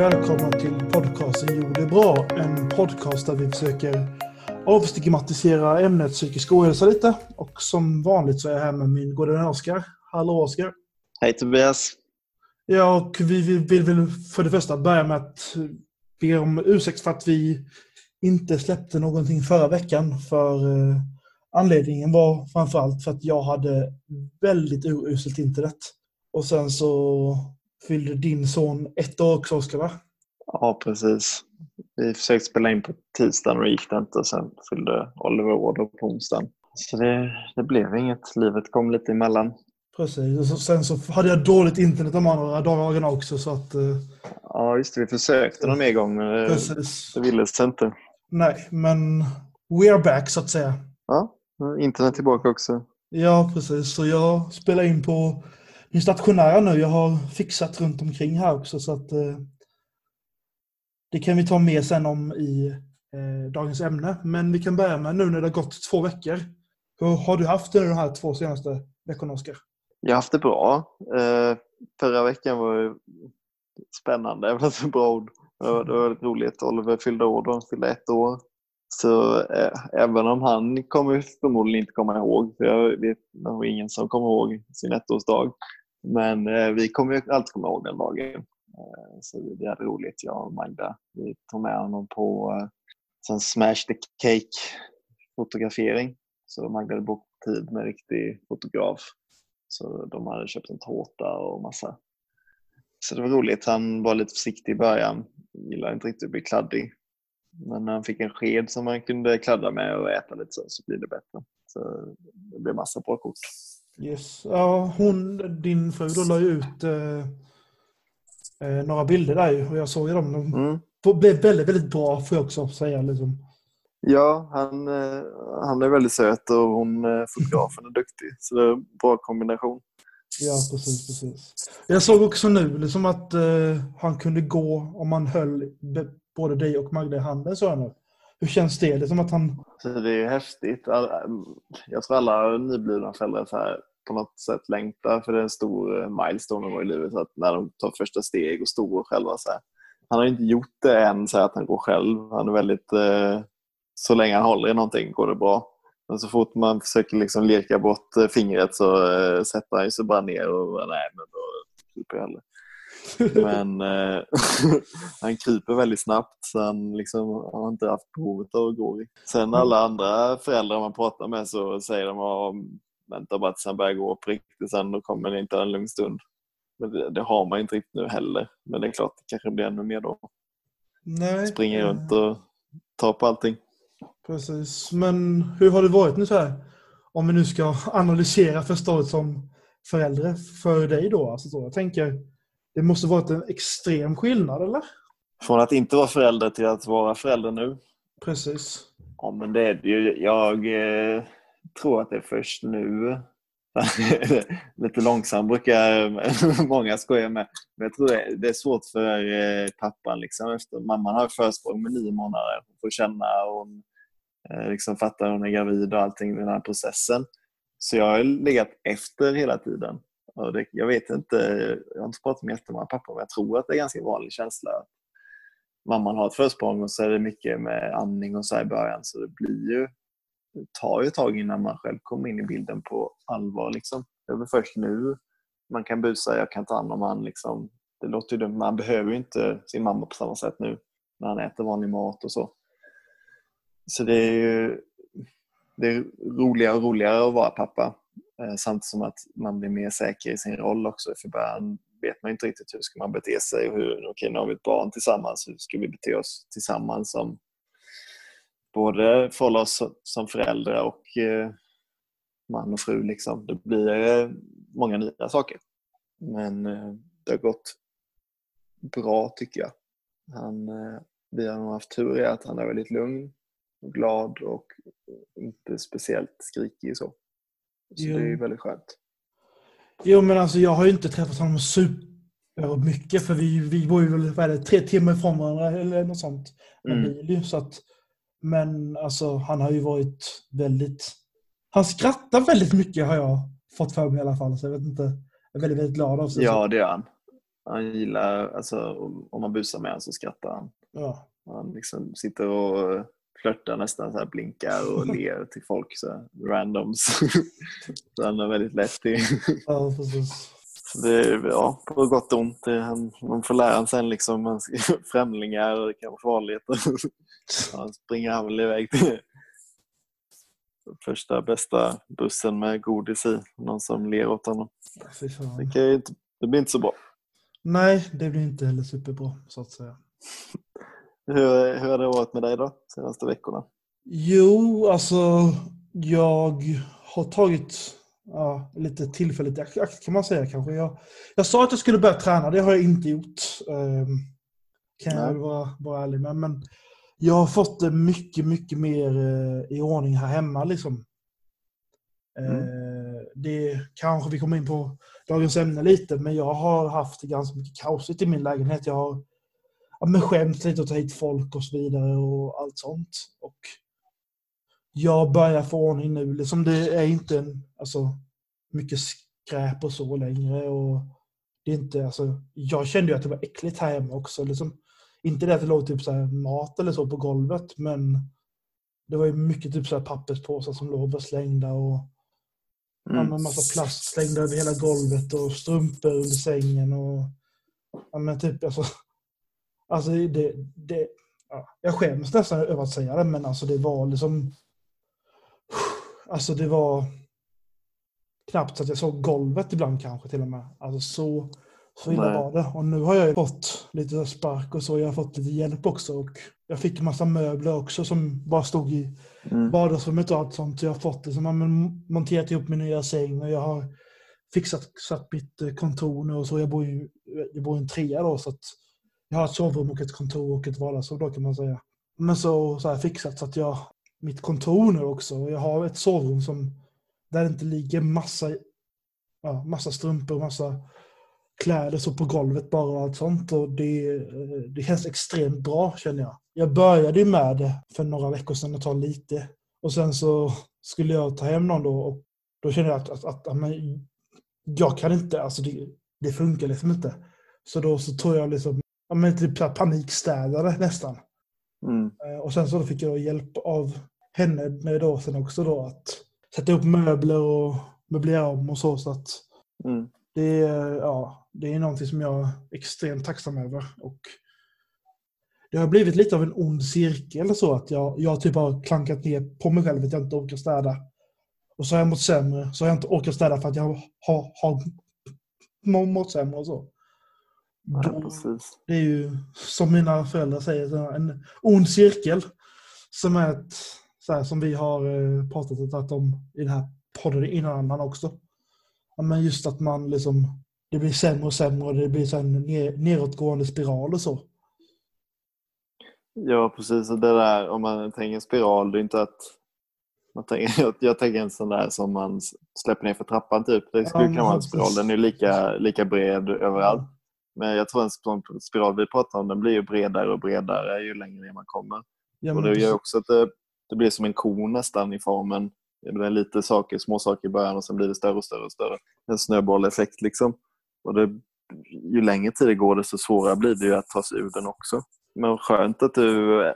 välkomna till podcasten Jo det är bra. En podcast där vi försöker avstigmatisera ämnet psykisk ohälsa lite. Och som vanligt så är jag här med min gode vän Oskar. Hallå Oskar! Hej Tobias! Ja, och vi vill väl för det första börja med att be om ursäkt för att vi inte släppte någonting förra veckan. För eh, anledningen var framförallt för att jag hade väldigt uruselt internet. Och sen så fyllde din son ett år också, Oskar, va? Ja, precis. Vi försökte spela in på tisdagen och gick det inte. Och sen fyllde Oliver år på onsdagen. Så det, det blev inget. Livet kom lite emellan. Precis. Och så, sen så hade jag dåligt internet de andra dagarna också. Så att, eh, Ja, just det. Vi försökte någon mer gång, men det, precis. det ville sig inte. Nej, men we are back så att säga. Ja, internet tillbaka också. Ja, precis. Så jag spelar in på min stationära nu. Jag har fixat runt omkring här också. Så att, eh, det kan vi ta med sen om i eh, dagens ämne. Men vi kan börja med nu när det har gått två veckor. Hur har du haft det de här två senaste veckorna, Oskar? Jag har haft det bra. Eh, förra veckan var spännande, det var så bra ord. Det var, det var väldigt roligt. Oliver fyllde år då, han fyllde ett år. Så eh, även om han kommer förmodligen inte komma ihåg, för jag vet nog ingen som kommer ihåg sin ettårsdag. Men eh, vi kommer ju alltid komma ihåg den dagen. Eh, så vi hade roligt, jag och Magda. Vi tog med honom på eh, smash the cake fotografering. Så Magda hade bokat tid med en riktig fotograf. Så de hade köpt en tårta och massa. Så det var roligt. Han var lite försiktig i början. Gillade inte riktigt att bli kladdig. Men när han fick en sked som han kunde kladda med och äta lite så, så blir det bättre. Så det blev massa bra kort. Yes. Ja, hon, din fru då la ju ut eh, eh, några bilder där och jag såg ju dem. De Mm. blev väldigt, väldigt bra får jag också säga. Liksom. Ja, han, eh, han är väldigt söt och hon, eh, fotografen är duktig. Så det är en bra kombination. Ja, precis, precis. Jag såg också nu liksom att eh, han kunde gå om man höll både dig och Magda i handen, så nu. Hur känns det? Det är som att han... Så det är häftigt. Mm, jag tror alla nyblivna föräldrar så här, på något sätt längtar för det är en stor eh, milestone i livet. Så att när de tar första steg och står själva. Så här. Han har inte gjort det än så här att han går själv. Han är väldigt... Eh, så länge han håller i någonting går det bra. Men så fort man försöker liksom lirka bort eh, fingret så eh, sätter han sig bara ner och nej men då kryper jag hellre. Men eh, han kryper väldigt snabbt så han liksom, har inte haft behovet av att gå. Sen alla andra föräldrar man pratar med så säger de att vänta bara tills han börjar gå på riktigt sen då kommer det inte en lugn stund. Men det, det har man inte riktigt nu heller. Men det är klart, det kanske blir ännu mer då. Nej. Springer runt och tar på allting. Precis. Men hur har det varit nu så här? Om vi nu ska analysera första året som förälder för dig då. Alltså så, jag tänker, det måste varit en extrem skillnad, eller? Från att inte vara förälder till att vara förälder nu. Precis. Ja, men det är det ju. Jag eh, tror att det är först nu. Lite långsam brukar många skoja med. Men jag tror det, det är svårt för eh, pappan. Liksom, efter, mamman har försprång med nio månader. Hon får känna och hon eh, liksom fattar att hon är gravid och allting i den här processen. Så jag har legat efter hela tiden. Det, jag vet inte, jag har inte pratat med jättemånga pappor, men jag tror att det är en ganska vanlig känsla mamman har ett försprång och så är det mycket med andning och så här i början. Så det blir ju, det tar ju ett tag innan man själv kommer in i bilden på allvar. Liksom. Det är väl först nu man kan busa, jag kan ta hand om han. Liksom. Det låter ju dumt, man behöver ju inte sin mamma på samma sätt nu när han äter vanlig mat och så. Så det är ju det är roligare och roligare att vara pappa. Eh, Samtidigt som att man blir mer säker i sin roll också. För början vet man inte riktigt hur ska man bete sig. Och hur, okej, nu har vi ett barn tillsammans. Hur ska vi bete oss tillsammans som både förhålla oss som föräldrar och eh, man och fru. Liksom. Det blir eh, många nya saker. Men det har gått bra tycker jag. Han, vi har nog haft tur i att han är väldigt lugn och glad och inte speciellt skrikig. Så, så Jo. det är väldigt skönt. Jo, men alltså jag har ju inte träffat honom super mycket för vi, vi bor ju väl vad är det, tre timmar ifrån varandra eller något sånt. Mm. bil, så att, men alltså han har ju varit väldigt... Han skrattar väldigt mycket har jag fått för mig i alla fall. Så jag vet inte. Jag är väldigt, väldigt glad av sig. Ja, det gör han. han gillar, alltså om man busar med honom så skrattar han. Ja. Han liksom sitter och flörtar nästan, så här, blinkar och ler till folk, så här, randoms. så han är väldigt lätt till. ja, precis. Det är, ja, på gott och ont. Han, man får lära sig liksom främlingar och det kan vara farligt. Han springer han väl iväg till första bästa bussen med godis i. Någon som ler åt honom. Det, inte, det blir inte så bra. Nej, det blir inte heller superbra så att säga. Hur, hur har det varit med dig då, senaste veckorna? Jo, alltså jag har tagit ja, lite tillfälligt i akt kan man säga kanske. Jag, jag sa att jag skulle börja träna, det har jag inte gjort. Um, kan jag Nej. väl vara, vara ärlig med. Men jag har fått det mycket, mycket mer eh, i ordning här hemma liksom. Mm. Eh, det kanske vi kommer in på dagens ämne lite, men jag har haft ganska mycket kaosigt i min lägenhet. Jag har ja, men skämt lite och ta hit folk och så vidare och allt sånt. Och jag börjar få ordning nu. Liksom det är inte en, alltså, mycket skräp och så längre. Och det är inte, alltså, jag kände ju att det var äckligt här hemma också. Liksom, inte det att det låg typ så här mat eller så på golvet, men det var ju mycket typ så här papperspåsar som låg och slängda och ja, Mm. med massa plast slängda över hela golvet och strumpor under sängen och ja, men typ alltså, alltså det, det ja, jag skäms nästan över att säga det men alltså det var liksom alltså det var knappt så att jag såg golvet ibland kanske till och med. Alltså så, så illa var det. Och nu har jag ju fått lite spark och så. Jag har fått lite hjälp också. Och jag fick en massa möbler också som bara stod i Mm. vardagsrummet och allt sånt. Jag har fått det som har monterat ihop min nya säng och jag har fixat satt mitt eh, kontor nu och så. Jag bor ju jag bor i en trea då så att jag har ett sovrum och ett kontor och ett vardagsrum då kan man säga. Men så, så har jag fixat så att jag mitt kontor nu också. Och Jag har ett sovrum som där det inte ligger massa, ja, massa strumpor och massa kläder så på golvet bara och allt sånt. Och det, det känns extremt bra känner jag. Jag började ju med det för några veckor sedan och ta lite. Och sen så skulle jag ta hem någon då och då kände jag att, att, att, att men, jag kan inte, alltså det, det funkar liksom inte. Så då så tog jag liksom, ja, men typ panikstädade nästan. Mm. Eh, Och sen så fick jag hjälp av henne med då sen också då att sätta upp möbler och möblera om och så. så att Mm. det, är, ja, det är någonting som jag är extremt tacksam över. Och det har blivit lite av en ond cirkel så att jag, jag typ har klankat ner på mig själv att jag inte orkar städa. Och så har jag mått sämre. Så har jag inte orkat städa för att jag har, har må- mått sämre och så. Då- precis. det är ju, som mina föräldrar säger, en ond cirkel. Som är ett, så här, som vi har eh, pratat om i den här podden innan också. Men just att man liksom, det blir sämre och sämre och det blir så en ner, neråtgående spiral och så. Ja, precis. Det där, om man tänker spiral, det är inte att... Man tänker, jag, jag tänker en sån där som man släpper ner för trappan typ. Det skulle Ja, kunna vara en spiral. Den är lika, lika bred överallt. Men jag tror en sån spiral vi pratar om, den blir ju bredare och bredare ju längre ner man kommer. Ja, Och det gör också att det, det blir som en kon nästan i formen. Det är lite saker, små saker i början och sen blir det större och större och större. En snöbolleffekt liksom. Och det, ju längre tid det går desto svårare blir det ju att ta sig ur den också. Men skönt att du eh,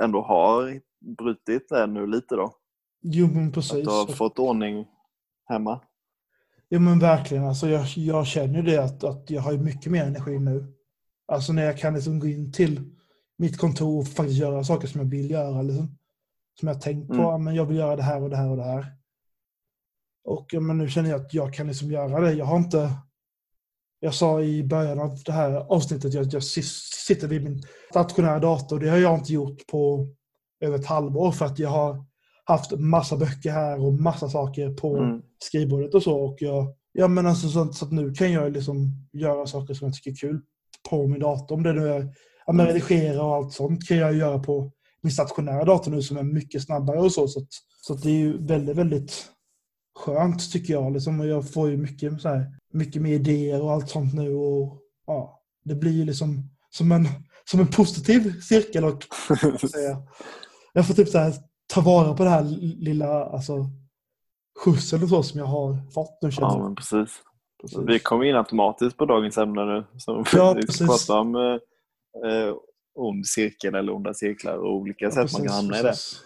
ändå har brutit det nu lite då. Jo, men Att precis. du har fått ordning hemma. Jo men verkligen, alltså jag, jag känner det att, att jag har mycket mer energi nu. Alltså när jag kan liksom gå in till mitt kontor och faktiskt göra saker som jag vill göra. Liksom. Som jag tänkt på, Mm. men jag vill göra det här och det här och det här. Och men nu känner jag att jag kan liksom göra det. Jag har inte... Jag sa i början av det här avsnittet att jag sis- sitter vid min stationära dator. Det har jag inte gjort på över ett halvår för att jag har haft massa böcker här och massa saker på Mm. skrivbordet och så. Och jag, ja, men alltså, så, så att nu kan jag liksom göra saker som jag tycker är kul på min dator. Om det nu är ja, men redigera och allt sånt kan jag göra på min stationära dator nu som är mycket snabbare och så. Så, att, så att det är ju väldigt, väldigt skönt tycker jag. Liksom, och jag får ju mycket, så här, mycket mer idéer och allt sånt nu. Och, ja, det blir ju liksom som en, som en positiv cirkel. Och. Jag får typ så här, ta vara på det här lilla alltså, skjutsen och så som jag har fått nu känner Ja, jag. men precis. precis. Vi kom in automatiskt på dagens ämne nu. Som Ja, vi ska precis. prata om eh, eh, ond cirkel eller onda cirklar och olika Ja, sätt man kan precis, hamna i det. precis.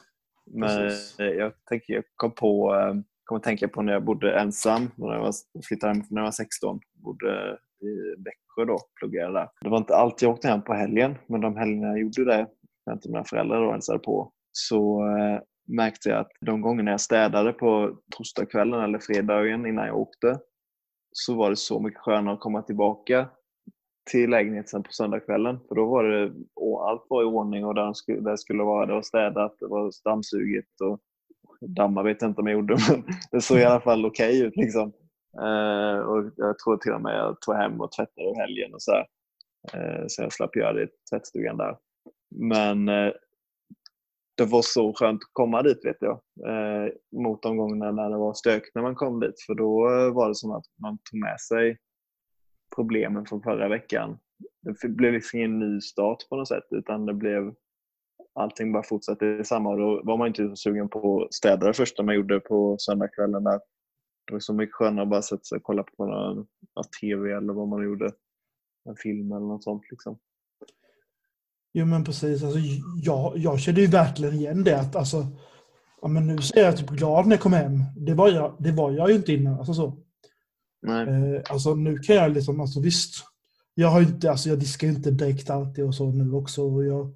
Men Precis. eh, jag, tänker, jag kom på, eh, kom att tänka på när jag bodde ensam, när jag var, flyttade hem när jag var 16. Bodde i Växjö då, pluggade där. Det var inte alltid jag åkte hem på helgen, men de helgerna jag gjorde det, när inte mina föräldrar då hälsade på, så eh, märkte jag att de gångerna jag städade på torsdagskvällen eller fredagen innan jag åkte, så var det så mycket skönare att komma tillbaka till lägenheten på söndagskvällen. För då var det, och allt var i ordning och där det skulle, där skulle vara. Det var städat, det var dammsuget och damma vet jag inte om jag gjorde, men det såg i alla fall okej ut. Liksom. Eh, och jag tror till och med jag tog hem och tvättade i helgen och så här. Eh, så jag slapp göra det i tvättstugan där. Men det var så skönt att komma dit vet jag. Eh, mot de gångerna när det var stök när man kom dit. För då eh, var det som att man tog med sig problemen från förra veckan. Det blev liksom ingen ny start på något sätt utan det blev allting bara fortsatte samma och då var man inte så sugen på att städa det första man gjorde på söndagskvällen där. Det var så mycket skönare att bara sätta sig och kolla på någon TV eller vad man gjorde. En film eller något sånt liksom. Jo men precis, alltså, jag, jag kände ju verkligen igen det att alltså, ja, men nu så är jag typ glad när jag kom hem. Det var jag, det var jag ju inte innan. Alltså, så. Nej. Eh, alltså nu kan jag liksom, alltså visst. Jag har inte, alltså jag diskar ju inte direkt alltid och så nu också. Och jag,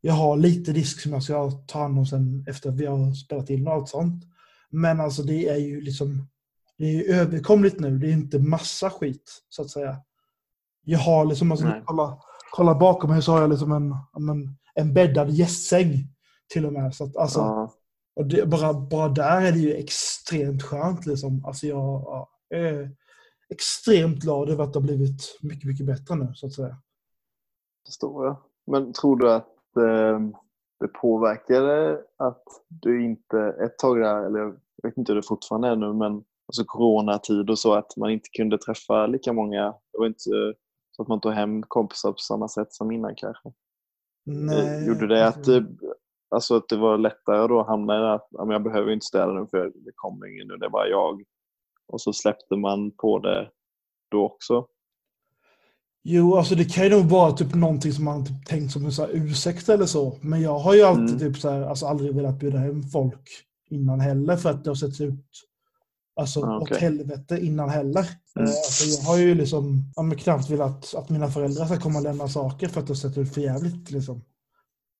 jag har lite disk som jag ska ta hand om sen efter att vi har spelat in och allt sånt. Men alltså det är ju liksom, det är ju överkomligt nu. Det är inte massa skit så att säga. Jag har liksom, alltså, kolla, kolla bakom mig så har jag liksom en, men, en bäddad gästsäng till och med. Så att, alltså, Ja. och det, bara, bara där är det ju extremt skönt. Liksom. Alltså jag ja, är extremt glad över att det har blivit mycket, mycket bättre nu, så att säga. förstår jag. Men tror du att eh, det påverkade att du inte ett tag där, eller jag vet inte hur det fortfarande är nu, men alltså coronatid och så, att man inte kunde träffa lika många. Det var inte att man tog hem kompisar på samma sätt som innan kanske. Eh, Gjorde det att, alltså, eh, alltså att det var lättare då att hamna i det att jag behöver inte städa nu för det kommer ingen nu, det är bara jag. Och så släppte man på det då också. Jo, alltså det kan ju nog vara typ någonting som man typ tänkt som en så här ursäkt eller så. Men jag har ju alltid Mm. typ så här, alltså aldrig velat bjuda hem folk innan heller för att det har sett ut alltså, Ah, okej. åt helvete innan heller. Mm. Eh, Alltså, jag har ju liksom ja, men knappt velat att mina föräldrar ska komma och lämna saker för att det har sett ut för jävligt. Liksom.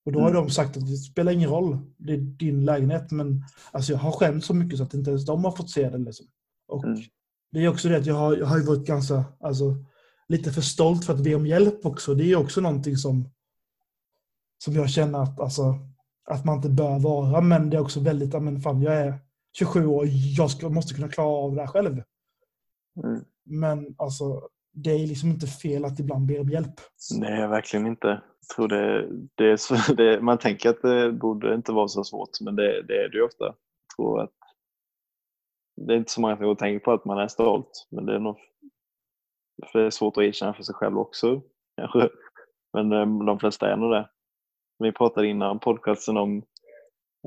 Och då har Mm. de sagt att det spelar ingen roll, det är din lägenhet. Men alltså, jag har skämt så mycket så att inte ens de har fått se det. Liksom. Och Mm. Det är också det att jag har, jag har ju varit ganska, alltså, lite för stolt för att be om hjälp också. Det är också någonting som, som jag känner att, alltså, att man inte bör vara. Men det är också väldigt, men fan jag är 27 år, jag ska, måste kunna klara av det här själv. Mm. Men alltså, det är liksom inte fel att ibland be om hjälp. Nej, verkligen inte. Jag tror det, det så, det, man tänker att det borde inte vara så svårt, men det, det är det ju ofta. Jag tror att det är inte så många som tänker på att man är stolt, men det är nog för det är svårt att erkänna för sig själv också. Kanske. Men eh, de flesta är nog det. Vi pratade innan podcasten om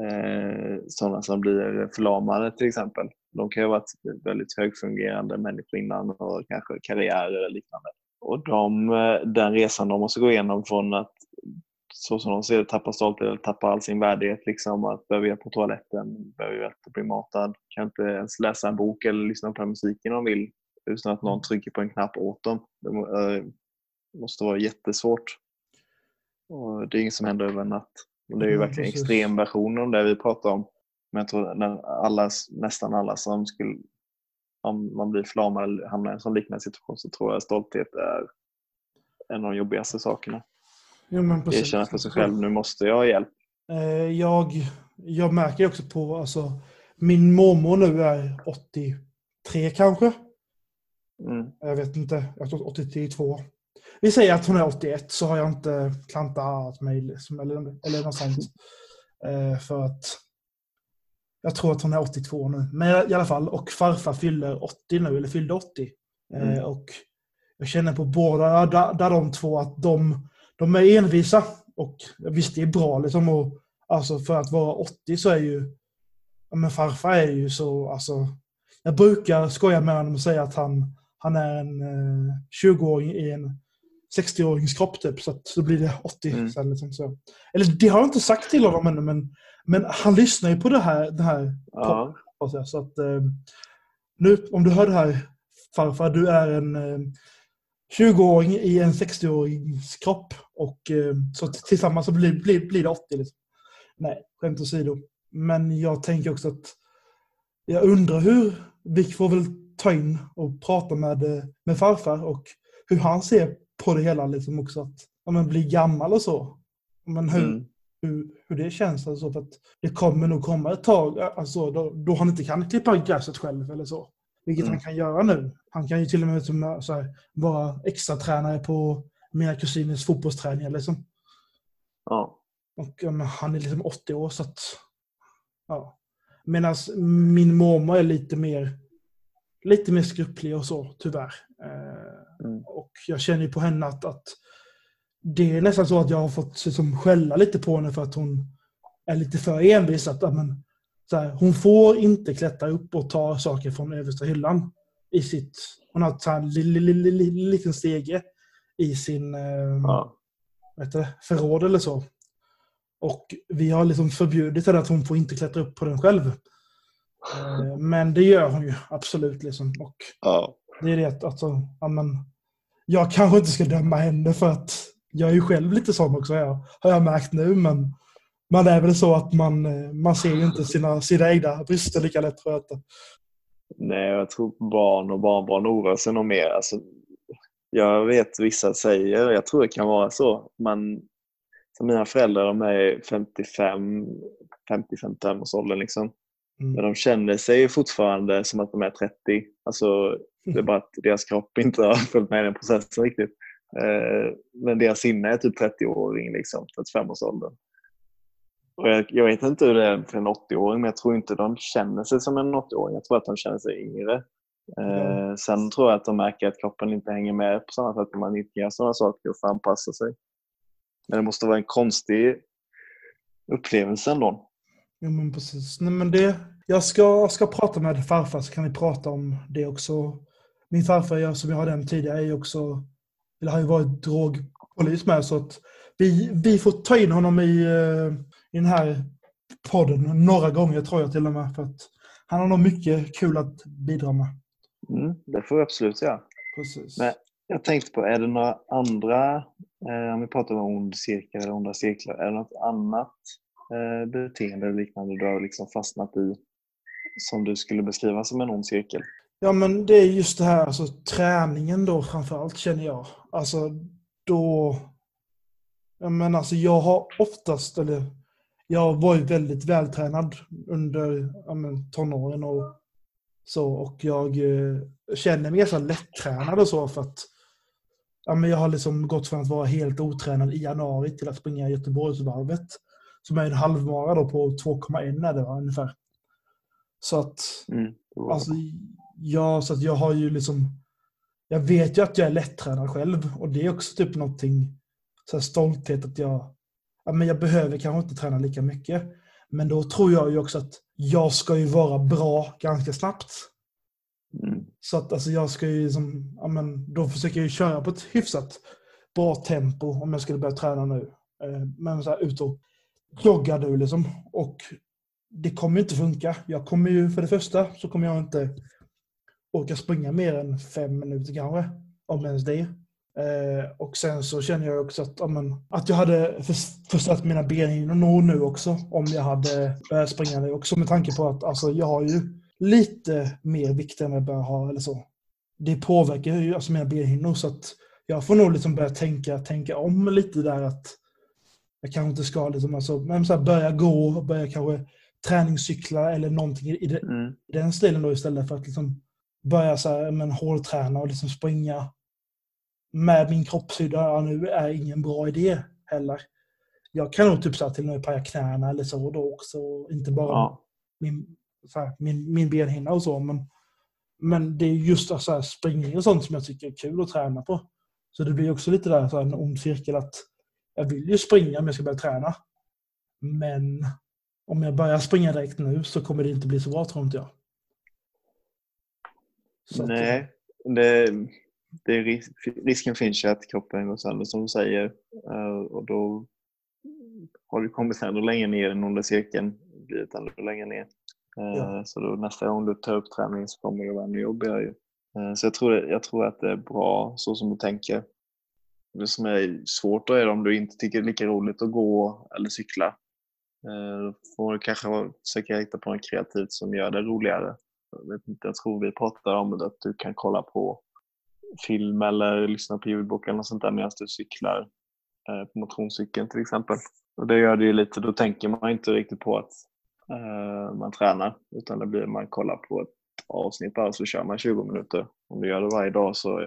eh, sådana som blir förlamade till exempel. De kan ju ha varit väldigt högfungerande människor innan och kanske karriärer eller liknande. Och de, eh, den resan de måste gå igenom från att så som de ser det, tappa stolthet eller tappa all sin värdighet. Liksom, att behöva gå på toaletten, behöva bli matad, kan inte ens läsa en bok eller lyssna på musiken de vill utan att någon trycker på en knapp åt dem. Det eh, måste vara jättesvårt. Och det är inget som händer över en natt. Och det är ju Ja, verkligen precis. extremversioner om det vi pratar om. Men jag tror att alla, nästan alla som skulle, om man blir förlamad eller hamnar i en sån liknande situation så tror jag stolthet är en av de jobbigaste sakerna. Precis. Erkänna för sig själv, nu måste jag ha hjälp. Eh, Jag, jag märker också på, alltså, min mormor nu är 83 kanske. Mm. Jag vet inte, jag tror 82. Vi säger att hon är 81 så har jag inte klantat mig liksom, eller, eller något sånt. Eh, för att jag tror att hon är 82 nu. Men i alla fall, och farfar fyller 80 nu, eller fyllde 80. Mm. Eh, och jag känner på båda där, där de två att de, de är envisa. Och visst, det är bra liksom. Och, alltså för att vara 80 så är ju... Ja, men farfar är ju så... Alltså, jag brukar skoja med honom och säga att han, han är en eh, 20-åring i en 60-årings kropp typ, så att då blir det 80 Mm. sen. Liksom, så. Eller det har jag inte sagt till honom ännu, men, men han lyssnar ju på det här, det här Ja. jag. Så att, eh, nu, om du hör det här farfar, du är en eh, 20-åring i en 60-årings kropp. Och eh, så tillsammans så blir, blir, blir det 80. Liksom. Nej, skämt åsido. Men jag tänker också att jag undrar hur, vi får väl ta in och prata med, eh, med farfar och hur han ser på det hela liksom också. Att ja, men, bli gammal och så. Men hur, Mm. hur, hur det känns. Alltså, för att det kommer nog komma ett tag alltså, då, då han inte kan klippa gräset själv eller så. Vilket Mm. han kan göra nu. Han kan ju till och med som, så här, vara extra tränare på mina kusiners fotbollsträningar. Liksom. Ja. Och ja, han är liksom 80 år så att... Ja. Medan min mormor är lite mer lite mer skruplig och så, tyvärr. Mm. och jag känner ju på henne att, att det är nästan så att jag har fått liksom, skälla lite på henne för att hon är lite för envis. Att, ja, men, så här, hon får inte klättra upp och ta saker från översta hyllan. I sitt, hon har li, li, li, li, liten stege i sin eh, Ja. det, förråd eller så. Och vi har liksom förbjudit henne att hon får inte klättra upp på den själv. Eh, Men det gör hon ju absolut. Liksom. Och Ja. Det är det att alltså, ja, men, jag kanske inte ska döma henne för att jag är ju själv lite sån också, jag, har jag märkt nu. Men man är väl så att man, eh, man ser ju inte sina, sina egna brister lika lätt tror jag inte. Nej, jag tror barn och barnbarn oroar sig nog mer. Alltså, jag vet vissa säger, jag tror det kan vara så, man, som mina föräldrar de är 55, 50-55 års åldern liksom. Mm. Men de känner sig fortfarande som att de är 30. Alltså, det är bara att deras kropp inte har följt med i den processen riktigt. Eh, men deras sinne är typ 30-åring, liksom, 35-årsåldern. Och jag, jag vet inte hur det är för en 80-åring, men jag tror inte de känner sig som en 80-åring. Jag tror att de känner sig yngre. Eh, sen tror jag att de märker att kroppen inte hänger med på samma sätt när man inte gör sådana saker och får anpassa sig. Men det måste vara en konstig upplevelse ändå. Ja, men precis. Nej, men det, jag, ska, jag ska prata med farfar så kan vi prata om det också. Min farfar, jag, som jag har den tidigare, är också, eller har ju varit drogpolis med. Så att vi, vi får ta in honom i, eh, i den här podden några gånger tror jag till och med. För att han har nog mycket kul att bidra med. Mm, det får vi absolut göra. Precis. Men- Jag tänkte på, är det några andra, eh, om vi pratar om ond cirkel eller onda cirklar, är det något annat eh, beteende eller liknande du har liksom fastnat i som du skulle beskriva som en ond cirkel? Ja, men det är just det här, alltså träningen då framförallt känner jag. Alltså då... Ja, men alltså jag har oftast, eller jag var ju väldigt vältränad under ja, men, tonåren och så. Och jag eh, känner mig ganska lättränad och så för att ja, men jag har liksom gått från att vara helt otränad i januari till att springa Göteborgsvarvet. Som är en halvmara då på 2,1 är det va, ungefär. Så att Mm. Alltså, ja, så jag har ju liksom... Jag vet ju att jag är lättränad själv och det är också typ någonting, så här stolthet att jag... Ja, men jag behöver kanske inte träna lika mycket. Men då tror jag ju också att jag ska ju vara bra ganska snabbt. Mm. Så att alltså, jag ska ju liksom, ja, men då försöker jag ju köra på ett hyfsat bra tempo om jag skulle börja träna nu. Eh, Men så här, ut och jogga nu liksom. Och det kommer ju inte funka. Jag kommer ju, för det första så kommer jag inte orka springa mer än fem minuter kanske. Om ens det. Eh, och sen så känner jag också att, ja, men, att jag hade för, förstört mina benhinnor nu också. Om jag hade börjat springa nu också. Med tanke på att alltså, jag har ju lite mer vikt än vad jag bör ha eller så. Det påverkar ju alltså mina benhinnor så att jag får nog liksom börja tänka, tänka om lite där att jag kanske inte ska liksom, alltså, men så här, börja gå, börja kanske träningscykla eller någonting i, det, Mm. den stilen då istället för att liksom börja så här, men, hårdträna och liksom springa med min kroppshydda nu är ingen bra idé heller. Jag kan nog typ så här, till och med paja knäna eller så då också. Inte bara Ja. min, här, min, min benhinna och så. Men, men det är just så här, springning och sånt som jag tycker är kul att träna på. Så det blir också lite där så här, en ond cirkel att jag vill ju springa om jag ska börja träna. Men om jag börjar springa direkt nu så kommer det inte bli så bra tror inte jag. Så Nej. det, det risken finns ju att kroppen går sönder som du säger eh, och då har du kommit ännu längre ner än under cirkeln, blivit ännu längre ner. Eh, ja. Så då nästa gång du tar upp träning så kommer det vara ännu jobbigare. Eh, så jag tror, jag tror att det är bra så som du tänker. Det som är svårt då är om du inte tycker det är lika roligt att gå eller cykla. Då får du kanske försöka hitta på något kreativt som gör det roligare. Jag, vet inte, jag tror vi pratade om det, att du kan kolla på film eller lyssna på ljudbok eller något sånt där medan du cyklar eh, på motionscykeln till exempel. Och det gör det ju lite, då tänker man inte riktigt på att eh, man tränar utan det blir man kollar på ett avsnitt bara så kör man 20 minuter. Om du gör det varje dag så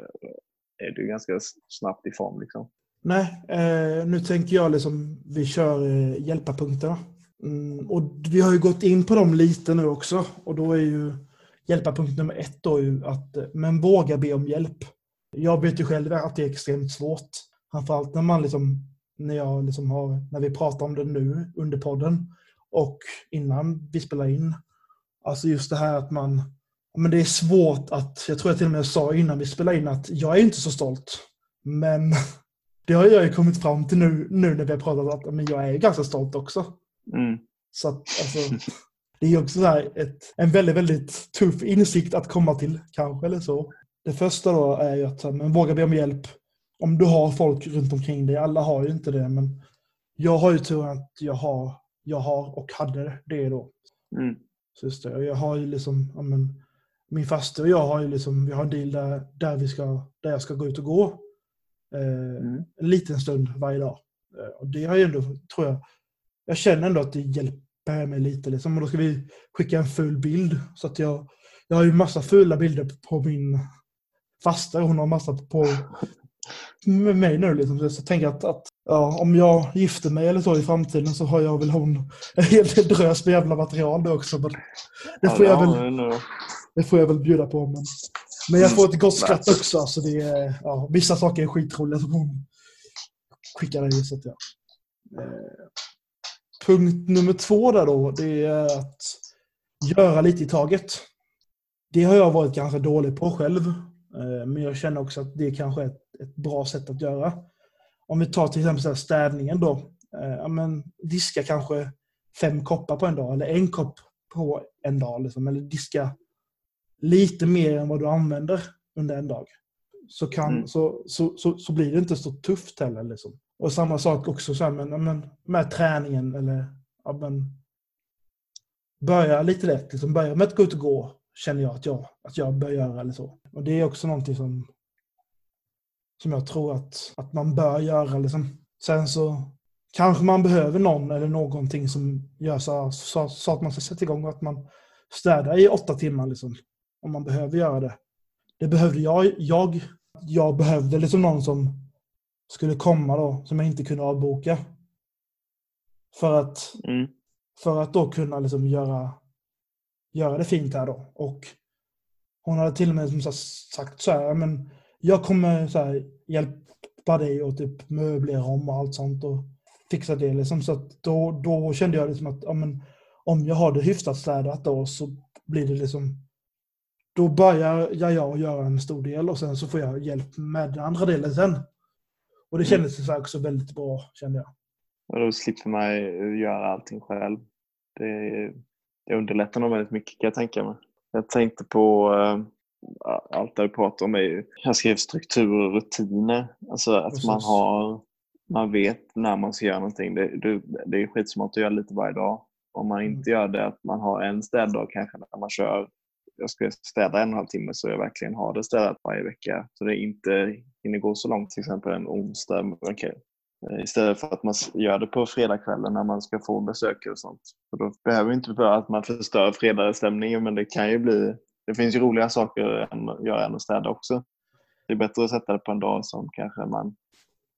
är du ganska snabbt i form. Liksom. Nej, eh, nu tänker jag liksom vi kör eh, hjälparpunkterna. Mm, och vi har ju gått in på dem lite nu också och då är ju hjälparpunkt nummer ett då ju att men våga be om hjälp. Jag vet ju själv att det är extremt svårt. Framförallt när man liksom, när jag liksom har, när vi pratar om det nu under podden och innan vi spelar in. Alltså just det här att man, men det är svårt att, jag tror jag till och med sa innan vi spelade in att jag är inte så stolt. Men det har jag ju kommit fram till nu, nu när vi har pratat att men jag är ganska stolt också. Mm. Så att, alltså, det är också ett, en väldigt, väldigt tuff insikt att komma till, kanske, eller så. Det första då är ju att men, våga be om hjälp. Om du har folk runt omkring dig, alla har ju inte det, men jag har ju tur att jag har, jag har och hade det då. Mm. Så jag har ju liksom, ja, men, min faste och jag har ju liksom, vi har en deal där, där, vi ska, där jag ska gå ut och gå. Eh, mm. En liten stund varje dag. Eh, och det har ju ändå, tror jag, jag känner ändå att det hjälper mig lite. Liksom. Och då ska vi skicka en ful bild. Så att jag, jag har ju massa fula bilder på min fasta. Hon har massa på med mig nu. Liksom. Så jag tänker att, att ja, om jag gifter mig eller så i framtiden så har jag väl hon en hel del drös med jävla material då också. Men det, får jag väl, det får jag väl bjuda på. Men, men jag får ett gott skratt också. Så det är, ja, vissa saker är skitroliga som hon skickar det. Så att, ja. Punkt nummer två där då, det är att göra lite i taget. Det har jag varit ganska dålig på själv. Eh, men jag känner också att det kanske är ett, ett bra sätt att göra. Om vi tar till exempel städningen då. Eh, ja, men diska kanske fem koppar på en dag eller en kopp på en dag. Liksom, eller diska lite mer än vad du använder under en dag. Så, kan, mm. så, så, så, så, blir det inte så tufft heller. Liksom. Och samma sak också så här, men, men, med träningen. Eller, ja, men, börja lite lätt. Liksom, börja med att gå ut och gå. Känner jag att jag, att jag bör göra. Eller så. Och det är också någonting som, som jag tror att, att man bör göra. Liksom. Sen så kanske man behöver någon eller någonting som gör så, så, så att man ska sätta igång. Att man städar i åtta timmar. Liksom, om man behöver göra det. Det behövde jag. Jag, jag behövde liksom någon som skulle komma då, som jag inte kunde avboka. För att, mm. för att då kunna liksom göra, göra det fint här då. Och hon hade till och med som sagt så här, men jag kommer så här, hjälpa dig och typ möblera om och allt sånt och fixa det liksom. Så att då, då kände jag liksom att ja, men, om jag har det hyfsat städat då så blir det liksom då börjar jag göra en stor del och sen så får jag hjälp med den andra delen sen. Och det mm. kändes mm. också väldigt bra, kände jag. Och då slipper man göra allting själv. Det, det underlättar nog väldigt mycket kan jag tänka mig. Jag tänkte på äh, allt det du pratar om är ju, jag skrev struktur och rutiner. Alltså att Precis. man har, man vet när man ska göra någonting. Det, det, det är skitsmart att göra lite varje dag. Om man inte mm. gör det, att man har en städdag kanske när man kör jag ska städa en och en halv timme så jag verkligen har det städat varje vecka. Så det inte hinner gå så långt, till exempel en onsdag. Okay. Eh, istället för att man gör det på fredagskvällen när man ska få besök och sånt. För då behöver inte bara att man förstör fredagsstämningen men det kan ju bli... Det finns ju roliga saker att göra än att städa också. Det är bättre att sätta det på en dag som kanske man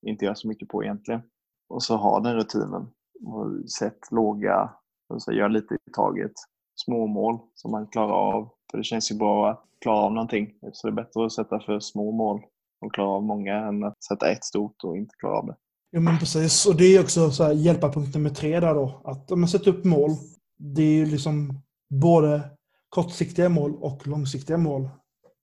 inte gör så mycket på egentligen. Och så ha den rutinen. Och sätt låga, alltså gör lite i taget. Små mål som man klarar av för det känns ju bra att klara av någonting. Så det är bättre att sätta för små mål och klara av många än att sätta ett stort och inte klara av det. Ja men precis. Och det är också så här, hjälparpunkt nummer tre där då. Att om man sätter upp mål, det är ju liksom både kortsiktiga mål och långsiktiga mål.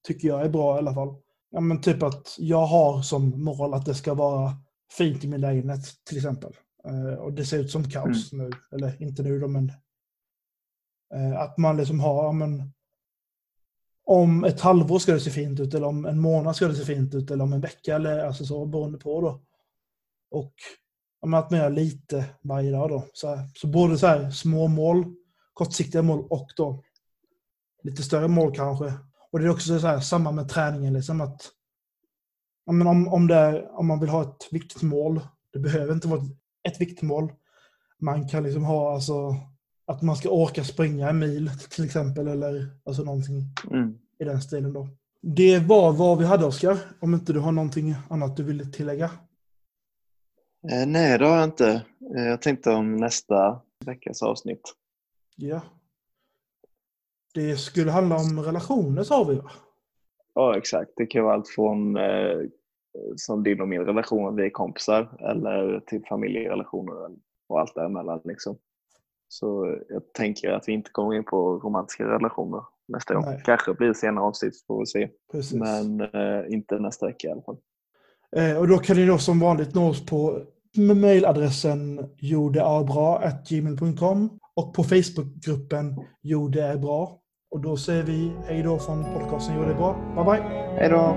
tycker jag är bra i alla fall. Ja, men typ att jag har som mål att det ska vara fint i min lägenhet till exempel. Eh, och det ser ut som kaos nu. Eller inte nu då, men eh, att man liksom har, men om ett halvår ska det se fint ut eller om en månad ska det se fint ut eller om en vecka eller alltså så beroende på då. Och att man gör lite varje dag då. Så, här, så både så här små mål, kortsiktiga mål och då lite större mål kanske. Och det är också så här, samma med träningen liksom att men om, om, det, om man vill ha ett viktmål, det behöver inte vara ett viktmål. Man kan liksom ha alltså att man ska orka springa en mil till exempel eller alltså någonting Mm. i den stilen då. Det var vad vi hade Oskar, om inte du har någonting annat du vill tillägga. Eh, nej, det har jag inte. Eh, jag tänkte om nästa veckas avsnitt. Ja. Det skulle handla om relationer sa vi va? Ja, exakt. Det kan vara allt från eh, som din och min relation, vi är kompisar, eller till familjerelationer och allt däremellan. Liksom. Så jag tänker att vi inte kommer in på romantiska relationer nästa gång. Nej. Kanske blir det senare avsnitt, får vi se. Precis. Men eh, inte nästa vecka i alla fall. Eh, och då kan ni då som vanligt nå oss på mejladressen jordearbra.gmail.com och på Facebookgruppen Jo det är bra. Och då säger vi hej då från podcasten Jo det är bra. Bye bye! Hej då!